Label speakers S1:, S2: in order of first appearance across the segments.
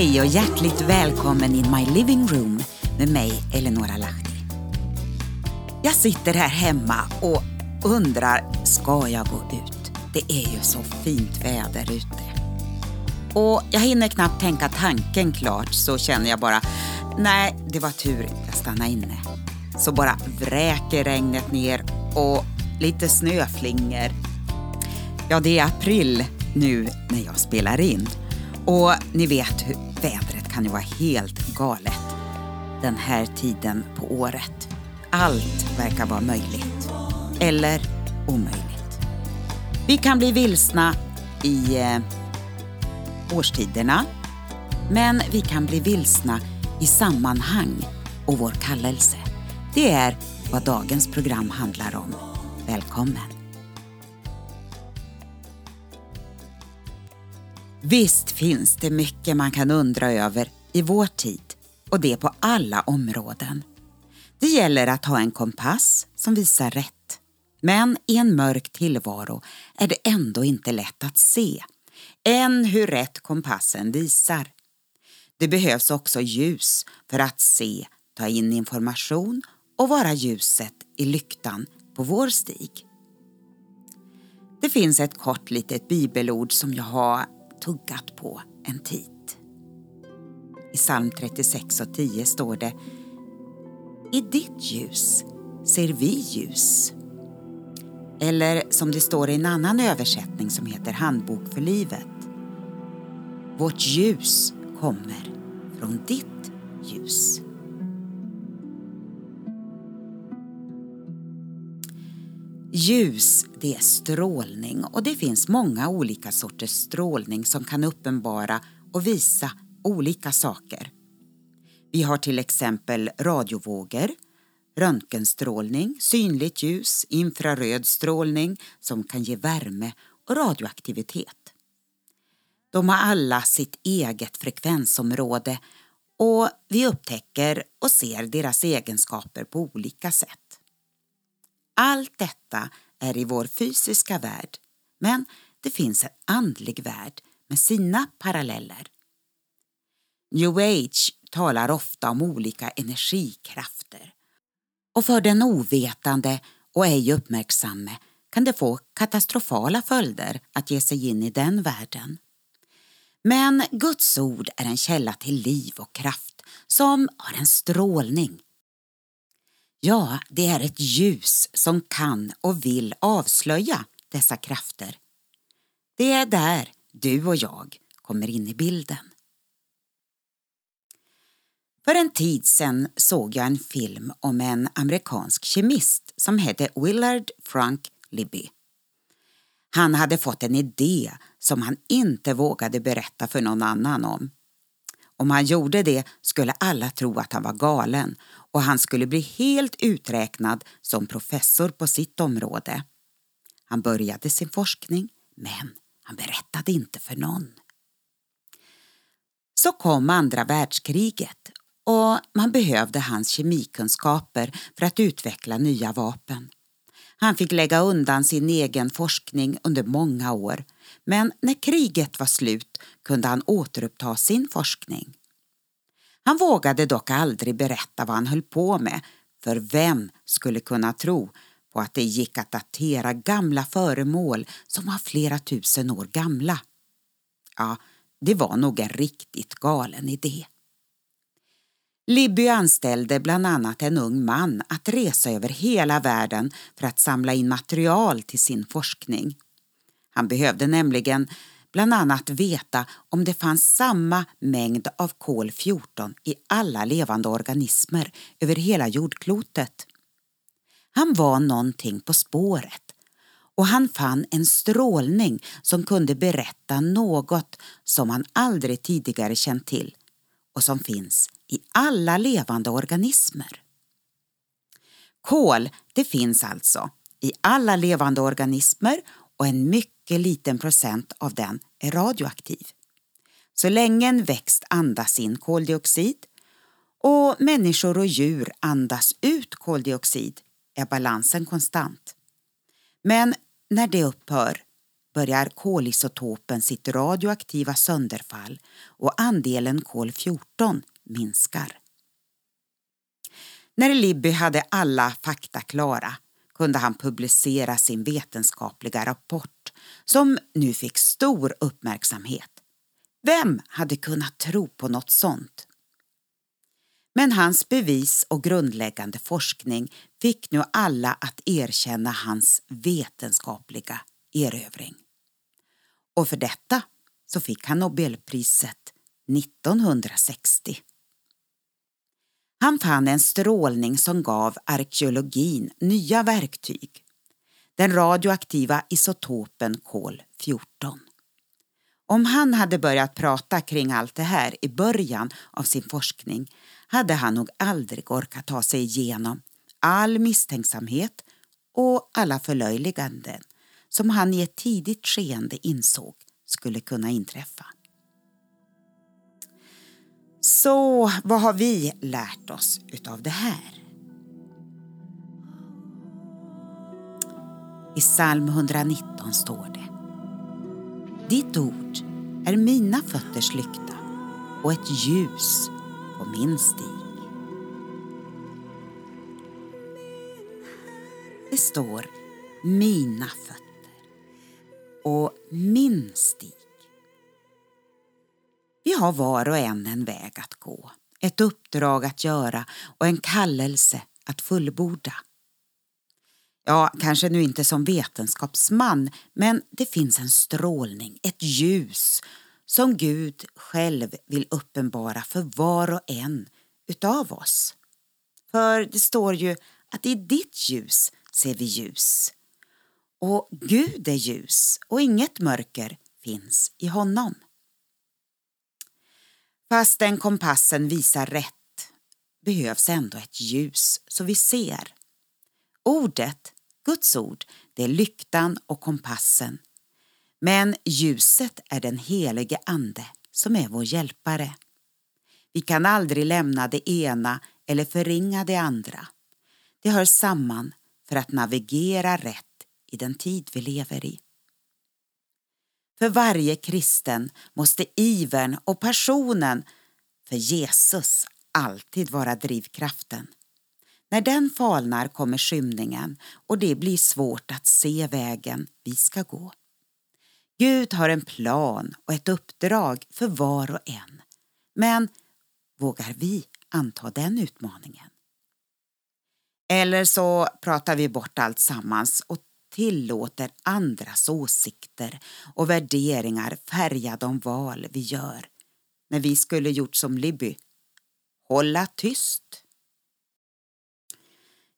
S1: Hej och hjärtligt välkommen in my living room med mig, Eleonora Lahti. Jag sitter här hemma och undrar, ska jag gå ut? Det är ju så fint väder ute. Och jag hinner knappt tänka tanken klart så känner jag bara, nej, det var tur jag stannade inne. Så bara vräker regnet ner och lite snöflingor. Ja, det är april nu när jag spelar in. Och ni vet hur vädret kan ju vara helt galet den här tiden på året. Allt verkar vara möjligt. Eller omöjligt. Vi kan bli vilsna i eh, årstiderna. Men vi kan bli vilsna i sammanhang och vår kallelse. Det är vad dagens program handlar om. Välkommen! Visst finns det mycket man kan undra över i vår tid och det på alla områden. Det gäller att ha en kompass som visar rätt. Men i en mörk tillvaro är det ändå inte lätt att se än hur rätt kompassen visar. Det behövs också ljus för att se, ta in information och vara ljuset i lyktan på vår stig. Det finns ett kort litet bibelord som jag har tuggat på en tid. I psalm 36 och 10 står det I ditt ljus ser vi ljus. Eller som det står i en annan översättning som heter Handbok för livet. Vårt ljus kommer från ditt ljus. Ljus, det är strålning och det finns många olika sorters strålning som kan uppenbara och visa olika saker. Vi har till exempel radiovågor, röntgenstrålning, synligt ljus, infraröd strålning som kan ge värme och radioaktivitet. De har alla sitt eget frekvensområde och vi upptäcker och ser deras egenskaper på olika sätt. Allt detta är i vår fysiska värld, men det finns en andlig värld med sina paralleller. New Age talar ofta om olika energikrafter och för den ovetande och ej uppmärksamme kan det få katastrofala följder att ge sig in i den världen. Men Guds ord är en källa till liv och kraft som har en strålning. Ja, det är ett ljus som kan och vill avslöja dessa krafter. Det är där du och jag kommer in i bilden. För en tid sedan såg jag en film om en amerikansk kemist som hette Willard Frank Libby. Han hade fått en idé som han inte vågade berätta för någon annan om. Om han gjorde det skulle alla tro att han var galen och han skulle bli helt uträknad som professor på sitt område. Han började sin forskning, men han berättade inte för någon. Så kom andra världskriget och man behövde hans kemikunskaper för att utveckla nya vapen. Han fick lägga undan sin egen forskning under många år men när kriget var slut kunde han återuppta sin forskning. Han vågade dock aldrig berätta vad han höll på med för vem skulle kunna tro på att det gick att datera gamla föremål som var flera tusen år gamla? Ja, det var nog en riktigt galen idé. Libby anställde bland annat en ung man att resa över hela världen för att samla in material till sin forskning. Han behövde nämligen bland annat veta om det fanns samma mängd av kol-14 i alla levande organismer över hela jordklotet. Han var någonting på spåret och han fann en strålning som kunde berätta något som han aldrig tidigare känt till och som finns i alla levande organismer. Kol, det finns alltså i alla levande organismer och en mycket liten procent av den är radioaktiv. Så länge en växt andas in koldioxid och människor och djur andas ut koldioxid är balansen konstant. Men när det upphör, börjar kolisotopen sitt radioaktiva sönderfall och andelen kol-14 minskar. När Libby hade alla fakta klara kunde han publicera sin vetenskapliga rapport som nu fick stor uppmärksamhet. Vem hade kunnat tro på något sånt? Men hans bevis och grundläggande forskning fick nu alla att erkänna hans vetenskapliga erövring. Och för detta så fick han Nobelpriset 1960. Han fann en strålning som gav arkeologin nya verktyg. Den radioaktiva isotopen kol-14. Om han hade börjat prata kring allt det här i början av sin forskning hade han nog aldrig orkat ta sig igenom all misstänksamhet och alla förlöjliganden som han i ett tidigt skeende insåg skulle kunna inträffa. Så vad har vi lärt oss utav det här? I psalm 119 står det Ditt ord är mina fötters lykta och ett ljus på min stig. Det står mina fötter och min stig. Vi har var och en en väg att gå, ett uppdrag att göra och en kallelse att fullborda. Ja, kanske nu inte som vetenskapsman, men det finns en strålning, ett ljus som Gud själv vill uppenbara för var och en utav oss. För det står ju att i ditt ljus ser vi ljus. Och Gud är ljus och inget mörker finns i honom. Fastän kompassen visar rätt behövs ändå ett ljus så vi ser. Ordet, Guds ord, det är lyktan och kompassen. Men ljuset är den helige Ande som är vår hjälpare. Vi kan aldrig lämna det ena eller förringa det andra. Det hör samman för att navigera rätt i den tid vi lever i. För varje kristen måste ivern och passionen för Jesus alltid vara drivkraften. När den falnar kommer skymningen och det blir svårt att se vägen vi ska gå. Gud har en plan och ett uppdrag för var och en. Men vågar vi anta den utmaningen? Eller så pratar vi bort allt sammans och tillåter andras åsikter och värderingar färga de val vi gör när vi skulle gjort som Libby. Hålla tyst.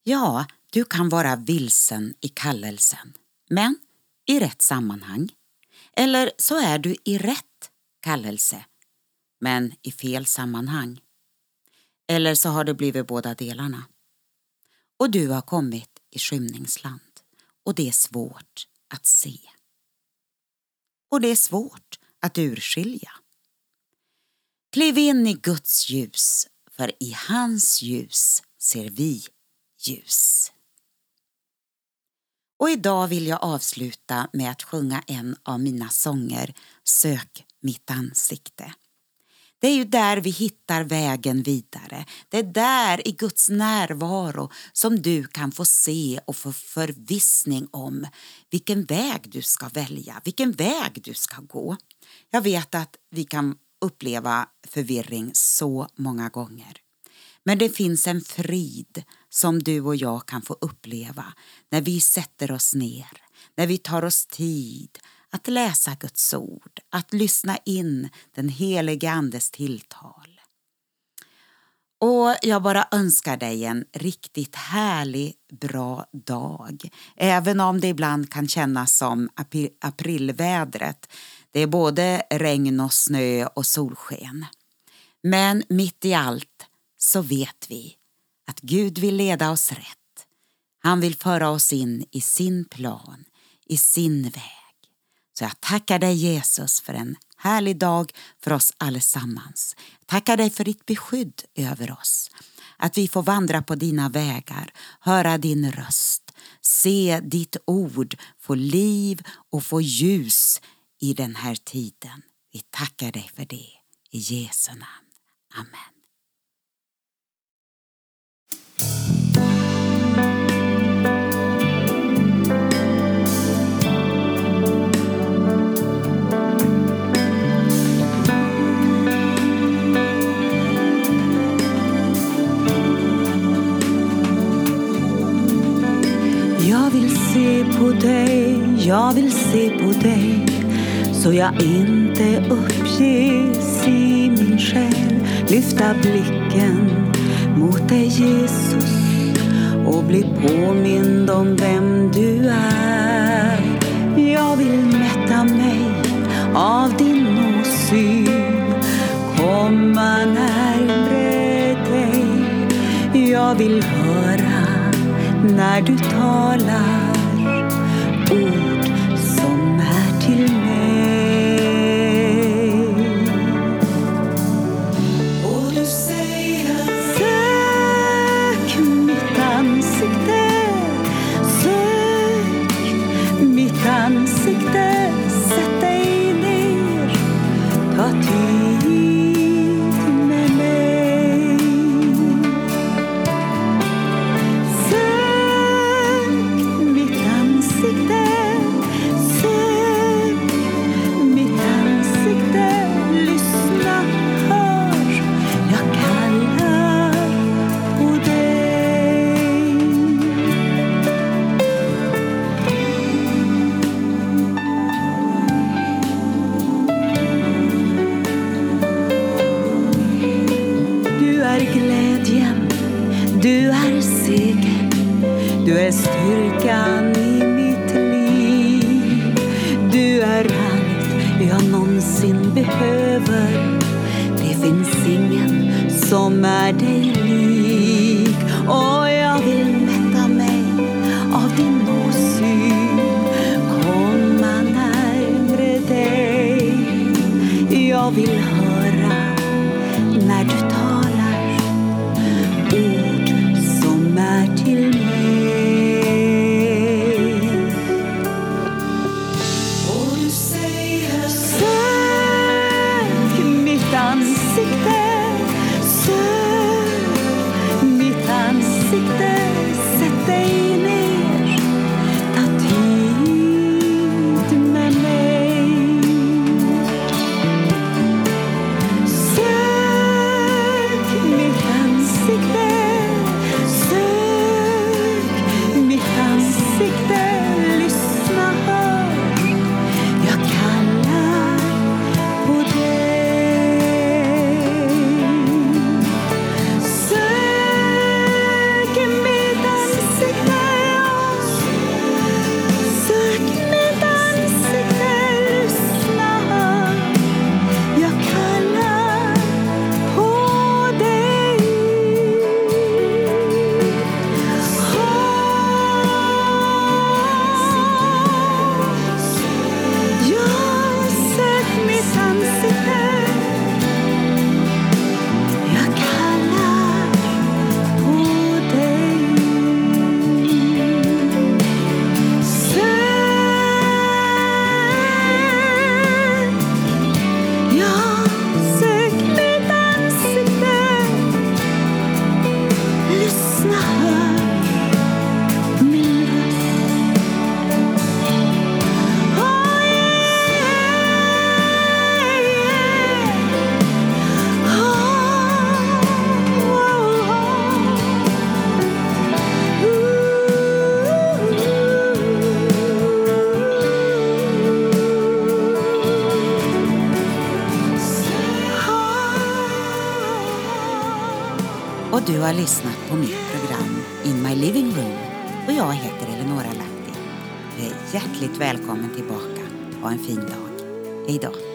S1: Ja, du kan vara vilsen i kallelsen, men i rätt sammanhang. Eller så är du i rätt kallelse, men i fel sammanhang. Eller så har det blivit båda delarna. Och du har kommit i skymningsland och det är svårt att se. Och det är svårt att urskilja. Kliv in i Guds ljus, för i hans ljus ser vi ljus. Och idag vill jag avsluta med att sjunga en av mina sånger Sök mitt ansikte. Det är ju där vi hittar vägen vidare. Det är där i Guds närvaro som du kan få se och få förvissning om vilken väg du ska välja, vilken väg du ska gå. Jag vet att vi kan uppleva förvirring så många gånger. Men det finns en frid som du och jag kan få uppleva när vi sätter oss ner, när vi tar oss tid att läsa Guds ord, att lyssna in den helige Andes tilltal. Och jag bara önskar dig en riktigt härlig, bra dag. Även om det ibland kan kännas som aprilvädret. Det är både regn och snö och solsken. Men mitt i allt så vet vi att Gud vill leda oss rätt. Han vill föra oss in i sin plan, i sin väg. Så jag tackar dig Jesus för en härlig dag för oss allesammans. Jag tackar dig för ditt beskydd över oss. Att vi får vandra på dina vägar, höra din röst se ditt ord få liv och få ljus i den här tiden. Vi tackar dig för det. I Jesu namn. Amen.
S2: Jag vill se på dig så jag inte uppges i min själ. Lyfta blicken mot dig Jesus och bli påmind om vem du är. Jag vill mätta mig av din åsyn, komma närmre dig. Jag vill höra när du talar behöver Det finns ingen som är dig lik. Och jag vill mätta mig av din åsyn Komma närmre dig. Jag vill
S1: lyssnat på mitt program In My Living Room och jag heter Eleonora Lahti. Du är hjärtligt välkommen tillbaka. Ha en fin dag. Hej då.